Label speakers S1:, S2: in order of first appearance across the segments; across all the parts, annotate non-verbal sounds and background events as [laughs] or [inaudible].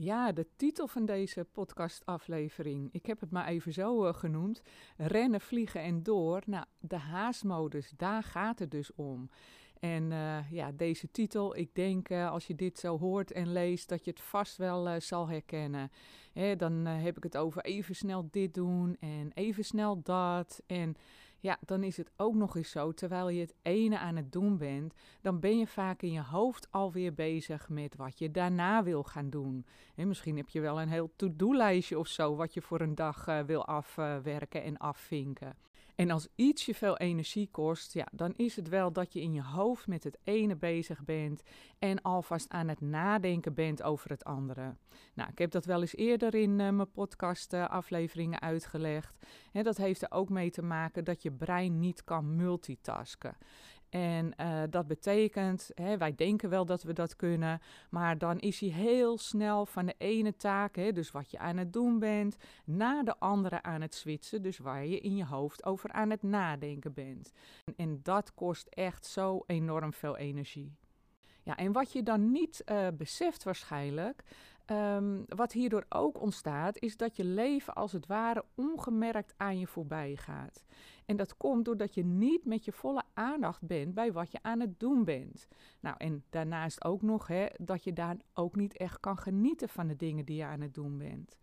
S1: Ja, de titel van deze podcastaflevering. Ik heb het maar even zo uh, genoemd. Rennen, vliegen en door. Nou, de haastmodus, daar gaat het dus om. En uh, ja, deze titel, ik denk uh, als je dit zo hoort en leest, dat je het vast wel zal herkennen. Hè, dan heb ik het over even snel dit doen en even snel dat. En ja, dan is het ook nog eens zo, terwijl je het ene aan het doen bent, dan ben je vaak in je hoofd alweer bezig met wat je daarna wil gaan doen. En misschien heb je wel een heel to-do-lijstje of zo, wat je voor een dag uh, wil afwerken en afvinken. En als iets je veel energie kost, ja, dan is het wel dat je in je hoofd met het ene bezig bent en alvast aan het nadenken bent over het andere. Nou, ik heb dat wel eens eerder in uh, mijn podcast-afleveringen uh, uitgelegd. He, dat heeft er ook mee te maken dat je brein niet kan multitasken. En uh, dat betekent, hè, wij denken wel dat we dat kunnen, maar dan is hij heel snel van de ene taak, hè, dus wat je aan het doen bent, naar de andere aan het switchen, dus waar je in je hoofd over aan het nadenken bent. En, en dat kost echt zo enorm veel energie. Ja, en wat je dan niet uh, beseft waarschijnlijk, um, wat hierdoor ook ontstaat, is dat je leven als het ware ongemerkt aan je voorbij gaat. En dat komt doordat je niet met je volle aandacht bent bij wat je aan het doen bent. Nou, en daarnaast ook nog hè, dat je daar ook niet echt kan genieten van de dingen die je aan het doen bent.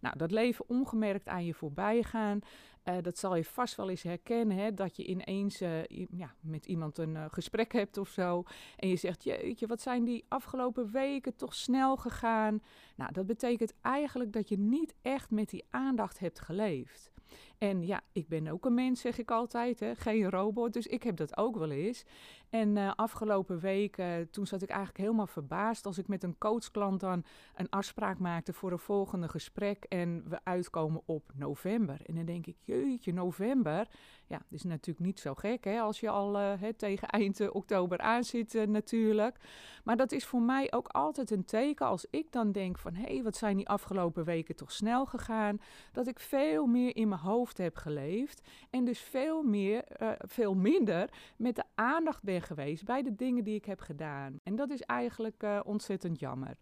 S1: Nou, dat leven ongemerkt aan je voorbij gaan, uh, dat zal je vast wel eens herkennen, hè, dat je ineens uh, ja, met iemand een uh, gesprek hebt of zo. En je zegt, jeetje, wat zijn die afgelopen weken toch snel gegaan. Nou, dat betekent eigenlijk dat je niet echt met die aandacht hebt geleefd. En ja, ik ben ook een mens, zeg ik altijd, hè? geen robot, dus ik heb dat ook wel eens. En afgelopen week, uh, toen zat ik eigenlijk helemaal verbaasd als ik met een coachklant dan een afspraak maakte voor een volgende gesprek en we uitkomen op november. En dan denk ik, jeetje, november. Ja, dat is natuurlijk niet zo gek hè, als je al hè, tegen eind oktober aan zit natuurlijk. Maar dat is voor mij ook altijd een teken als ik dan denk van, hé, hey, wat zijn die afgelopen weken toch snel gegaan. Dat ik veel meer in mijn hoofd heb geleefd en dus veel, meer, veel minder met de aandacht ben geweest bij de dingen die ik heb gedaan. En dat is eigenlijk ontzettend jammer.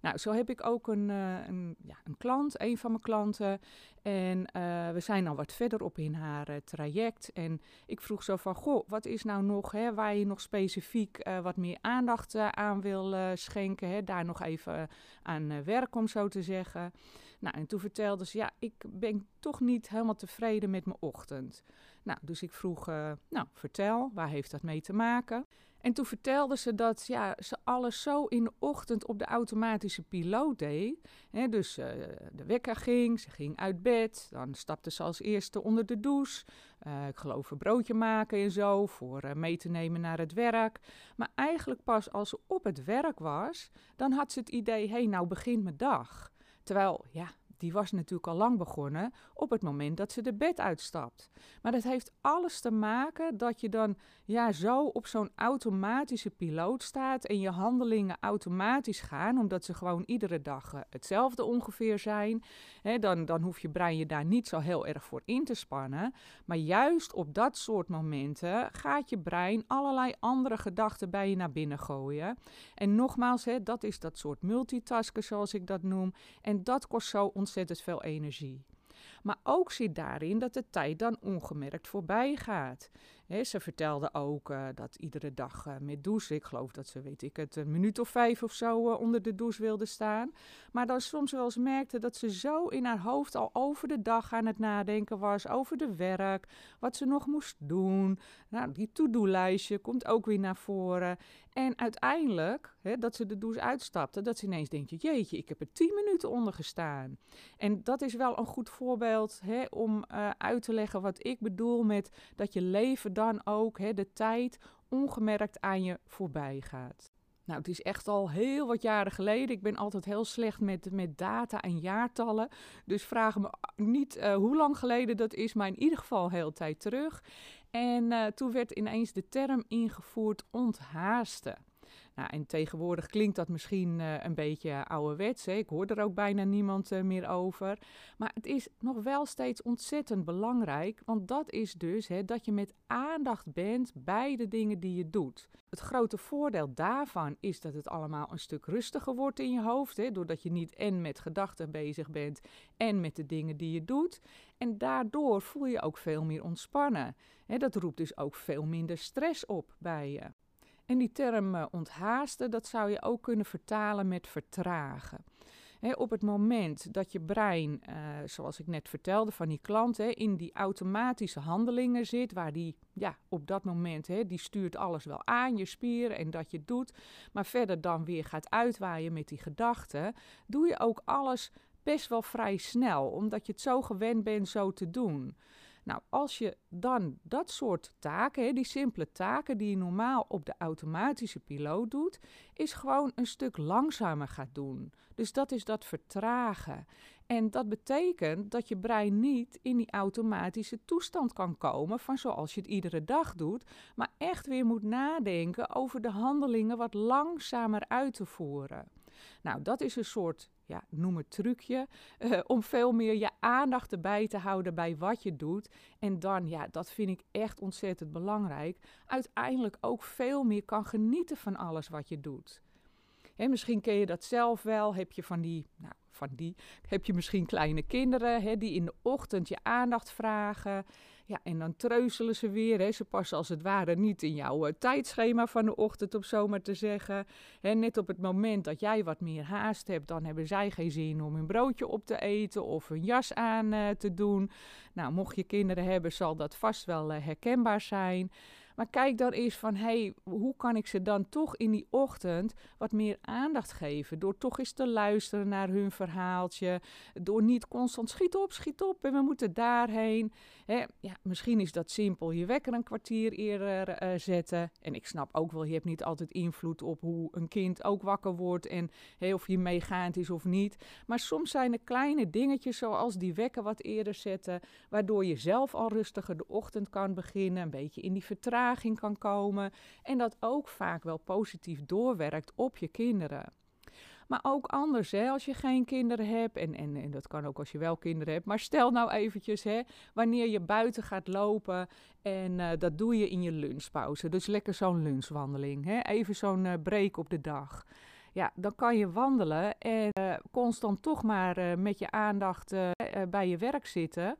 S1: Nou, zo heb ik ook een, een, ja, een klant, een van mijn klanten. En we zijn al wat verder op in haar traject. En ik vroeg zo van, goh, wat is nou nog hè, waar je nog specifiek wat meer aandacht aan wil schenken? Hè, daar nog even aan werk, om zo te zeggen. Nou, en toen vertelde ze, ja, ik ben toch niet helemaal tevreden met mijn ochtend. Nou, dus ik vroeg, nou, vertel, waar heeft dat mee te maken? En toen vertelde ze dat ja, ze alles zo in de ochtend op de automatische piloot deed. Dus uh, de wekker ging, ze ging uit bed, dan stapte ze als eerste onder de douche. Uh, ik geloof een broodje maken en zo, voor uh, mee te nemen naar het werk. Maar eigenlijk pas als ze op het werk was, dan had ze het idee, hé, hey, nou begint mijn dag. Terwijl, ja, die was natuurlijk al lang begonnen op het moment dat ze de bed uitstapt. Maar dat heeft alles te maken dat je dan ja, zo op zo'n automatische piloot staat en je handelingen automatisch gaan, omdat ze gewoon iedere dag uh, hetzelfde ongeveer zijn. Dan, dan hoef je brein je daar niet zo heel erg voor in te spannen. Maar juist op dat soort momenten gaat je brein allerlei andere gedachten bij je naar binnen gooien. En nogmaals, dat is dat soort multitasken zoals ik dat noem. En dat kost zo ontzettend veel energie. Maar ook zit daarin dat de tijd dan ongemerkt voorbij gaat. Ze vertelde ook uh, dat iedere dag uh, met douchen, ik geloof dat ze, weet ik het, een minuut of vijf of zo uh, onder de douche wilde staan. Maar dan soms wel eens merkte dat ze zo in haar hoofd al over de dag aan het nadenken was, over de werk, wat ze nog moest doen. Nou, die to-do-lijstje komt ook weer naar voren. En uiteindelijk, dat ze de douche uitstapte, dat ze ineens denkt, jeetje, ik heb er tien minuten onder gestaan. En dat is wel een goed voorbeeld hè, om uit te leggen wat ik bedoel met dat je leven dan ook hè, de tijd ongemerkt aan je voorbij gaat. Nou, het is echt al heel wat jaren geleden. Ik ben altijd heel slecht met, met data en jaartallen. Dus vraag me niet uh, hoe lang geleden dat is, maar in ieder geval heel tijd terug. En uh, toen werd ineens de term ingevoerd onthaasten. Nou, en tegenwoordig klinkt dat misschien uh, een beetje ouderwets. Hè? Ik hoor er ook bijna niemand uh, meer over. Maar het is nog wel steeds ontzettend belangrijk. Want dat is dus hè, dat je met aandacht bent bij de dingen die je doet. Het grote voordeel daarvan is dat het allemaal een stuk rustiger wordt in je hoofd. Hè? Doordat je niet en met gedachten bezig bent en met de dingen die je doet. En daardoor voel je ook veel meer ontspannen. Hè? Dat roept dus ook veel minder stress op bij je. En die term uh, onthaasten, dat zou je ook kunnen vertalen met vertragen. op het moment dat je brein, uh, zoals ik net vertelde van die klant, in die automatische handelingen zit, waar die ja, op dat moment, die stuurt alles wel aan, je spieren en dat je doet, maar verder dan weer gaat uitwaaien met die gedachten, doe je ook alles best wel vrij snel, omdat je het zo gewend bent zo te doen. Nou, als je dan dat soort taken, die simpele taken die je normaal op de automatische piloot doet, is gewoon een stuk langzamer gaat doen. Dus dat is dat vertragen. En dat betekent dat je brein niet in die automatische toestand kan komen van zoals je het iedere dag doet, maar echt weer moet nadenken over de handelingen wat langzamer uit te voeren. Nou, dat is een soort ja, noem het trucje, uh, [laughs] om veel meer je aandacht erbij te houden bij wat je doet. En dan, ja, dat vind ik echt ontzettend belangrijk, uiteindelijk ook veel meer kan genieten van alles wat je doet. Hè, misschien ken je dat zelf wel, heb je van die, nou, van die, heb je misschien kleine kinderen hè, die in de ochtend je aandacht vragen. Ja, en dan treuzelen ze weer. Hè. Ze passen als het ware niet in jouw uh, tijdschema van de ochtend, om zo maar te zeggen. Net op het moment dat jij wat meer haast hebt, dan hebben zij geen zin om hun broodje op te eten of hun jas aan uh, te doen. Nou, mocht je kinderen hebben, zal dat vast wel uh, herkenbaar zijn. Maar kijk dan eens van, hey, hoe kan ik ze dan toch in die ochtend wat meer aandacht geven? Door toch eens te luisteren naar hun verhaaltje. Door niet constant, schiet op, schiet op en we moeten daarheen. Ja, misschien is dat simpel, je wekker een kwartier eerder uh, zetten. En ik snap ook wel, je hebt niet altijd invloed op hoe een kind ook wakker wordt. En hey, of je meegaand is of niet. Maar soms zijn er kleine dingetjes zoals die wekker wat eerder zetten. Waardoor je zelf al rustiger de ochtend kan beginnen. Een beetje in die vertraging kan komen en dat ook vaak wel positief doorwerkt op je kinderen. Maar ook anders, hè, als je geen kinderen hebt, en, en, en dat kan ook als je wel kinderen hebt, maar stel nou eventjes, hè, wanneer je buiten gaat lopen en uh, dat doe je in je lunchpauze. Dus lekker zo'n lunchwandeling, hè, even zo'n uh, break op de dag. Ja, dan kan je wandelen en uh, constant toch maar met je aandacht bij je werk zitten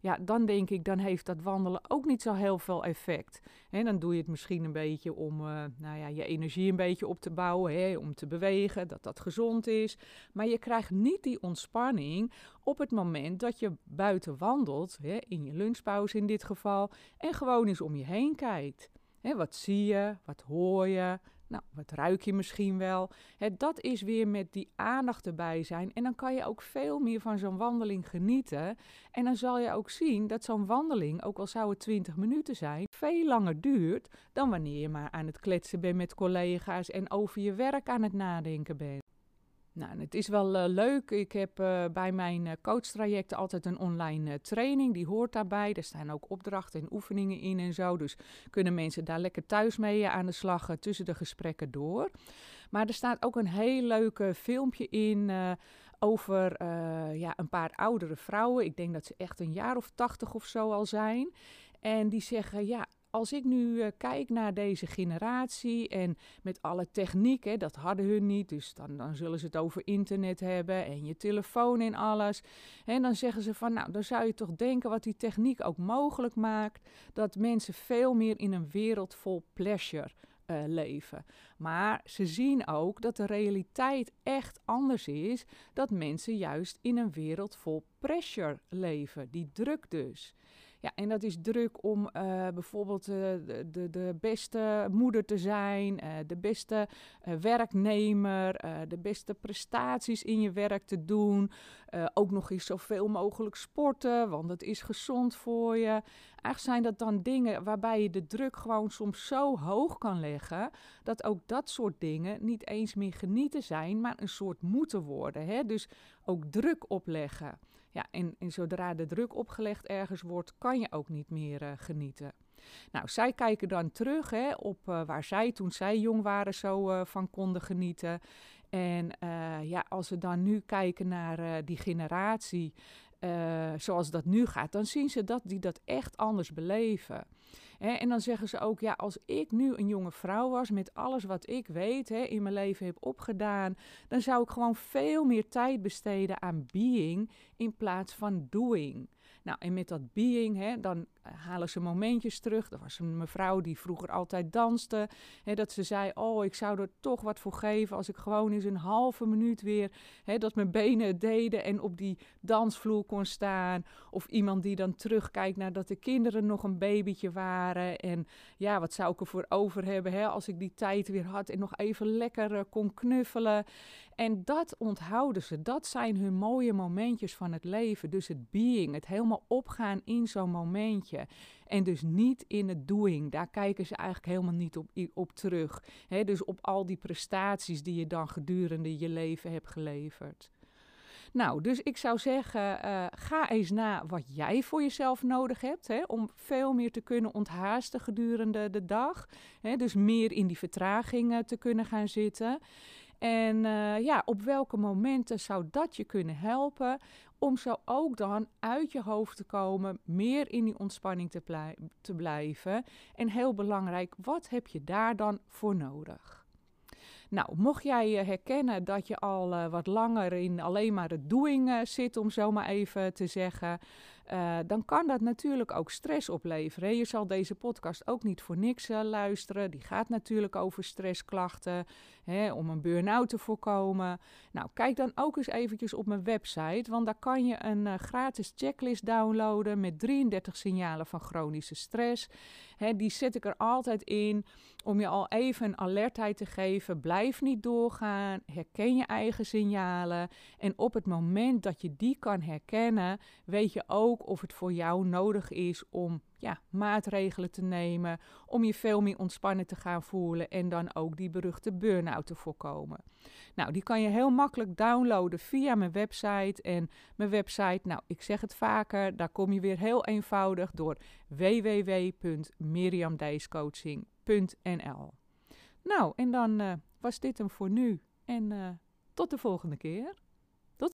S1: ja, dan denk ik, dan heeft dat wandelen ook niet zo heel veel effect. En dan doe je het misschien een beetje om uh, nou ja, je energie een beetje op te bouwen, hè, om te bewegen, dat dat gezond is. Maar je krijgt niet die ontspanning op het moment dat je buiten wandelt, in je lunchpauze in dit geval, en gewoon eens om je heen kijkt. Hè, wat zie je, wat hoor je, nou, wat ruik je misschien wel? dat is weer met die aandacht erbij zijn. En dan kan je ook veel meer van zo'n wandeling genieten. En dan zal je ook zien dat zo'n wandeling, ook al zou het 20 minuten zijn, veel langer duurt dan wanneer je maar aan het kletsen bent met collega's en over je werk aan het nadenken bent. Nou, het is wel uh, leuk. Ik heb uh, bij mijn uh, coachtrajecten altijd een online training. Die hoort daarbij. Er staan ook opdrachten en oefeningen in en zo. Dus kunnen mensen daar lekker thuis mee aan de slag tussen de gesprekken door. Maar er staat ook een heel leuk filmpje in over ja, een paar oudere vrouwen. Ik denk dat ze echt een jaar of tachtig of zo al zijn. En die zeggen, ja, als ik nu uh, kijk naar deze generatie en met alle techniek, hè, dat hadden hun niet, dus dan, dan zullen ze het over internet hebben en je telefoon en alles. En dan zeggen ze van, nou, dan zou je toch denken wat die techniek ook mogelijk maakt, dat mensen veel meer in een wereld vol pleasure uh, leven. Maar ze zien ook dat de realiteit echt anders is, dat mensen juist in een wereld vol pressure leven, die druk dus. Ja, en dat is druk om uh, bijvoorbeeld uh, de, de, beste moeder te zijn, uh, de beste werknemer, de beste prestaties in je werk te doen, Uh, ook nog eens zoveel mogelijk sporten, want het is gezond voor je. Eigenlijk zijn dat dan dingen waarbij je de druk gewoon soms zo hoog kan leggen, dat ook dat soort dingen niet eens meer genieten zijn, maar een soort moeten worden. Hè? Dus ook druk opleggen. Ja, en, en zodra de druk opgelegd ergens wordt, kan je ook niet meer uh, genieten. Nou, zij kijken dan terug hè, op uh, waar zij toen zij jong waren zo van konden genieten. En uh, ja, als we dan nu kijken naar die generatie zoals dat nu gaat, dan zien ze dat die dat echt anders beleven. En dan zeggen ze ook, ja, als ik nu een jonge vrouw was met alles wat ik weet, hè, in mijn leven heb opgedaan, dan zou ik gewoon veel meer tijd besteden aan being in plaats van doing. Nou, en met dat being, hè, dan eh, halen ze momentjes terug. Er was een mevrouw die vroeger altijd danste. Hè, dat ze zei, oh, ik zou er toch wat voor geven als ik gewoon eens een halve minuut weer... Hè, dat mijn benen deden en op die dansvloer kon staan. Of iemand die dan terugkijkt naar dat de kinderen nog een babytje waren. En ja, wat zou ik ervoor over hebben hè, als ik die tijd weer had en nog even lekker uh, kon knuffelen. En dat onthouden ze. Dat zijn hun mooie momentjes van het leven. Dus het being, het helemaal opgaan in zo'n momentje. En dus niet in het doing. Daar kijken ze eigenlijk helemaal niet op, op terug. Dus op al die prestaties die je dan gedurende je leven hebt geleverd. Nou, dus ik zou zeggen, uh, ga eens na wat jij voor jezelf nodig hebt. Hè, om veel meer te kunnen onthaasten gedurende de dag. Hè, dus meer in die vertragingen te kunnen gaan zitten. En uh, ja, op welke momenten zou dat je kunnen helpen om zo ook dan uit je hoofd te komen, meer in die ontspanning te, te blijven. En heel belangrijk, wat heb je daar dan voor nodig? Nou, mocht jij uh, herkennen dat je al uh, wat langer in alleen maar het doing uh, zit, om zo maar even te zeggen, dan kan dat natuurlijk ook stress opleveren. Je zal deze podcast ook niet voor niks luisteren. Die gaat natuurlijk over stressklachten, hè, om een burn-out te voorkomen. Nou, kijk dan ook eens eventjes op mijn website, want daar kan je een gratis checklist downloaden met 33 signalen van chronische stress. Die zet ik er altijd in om je al even een alertheid te geven. Blijf niet doorgaan, herken je eigen signalen. En op het moment dat je die kan herkennen, weet je ook of het voor jou nodig is om ja, maatregelen te nemen, om je veel meer ontspannen te gaan voelen en dan ook die beruchte burn-out te voorkomen. Nou, die kan je heel makkelijk downloaden via mijn website. En mijn website, nou, ik zeg het vaker, daar kom je weer heel eenvoudig door www.miriamdijscoaching.nl. Nou, en dan uh, was dit hem voor nu en uh, tot de volgende keer.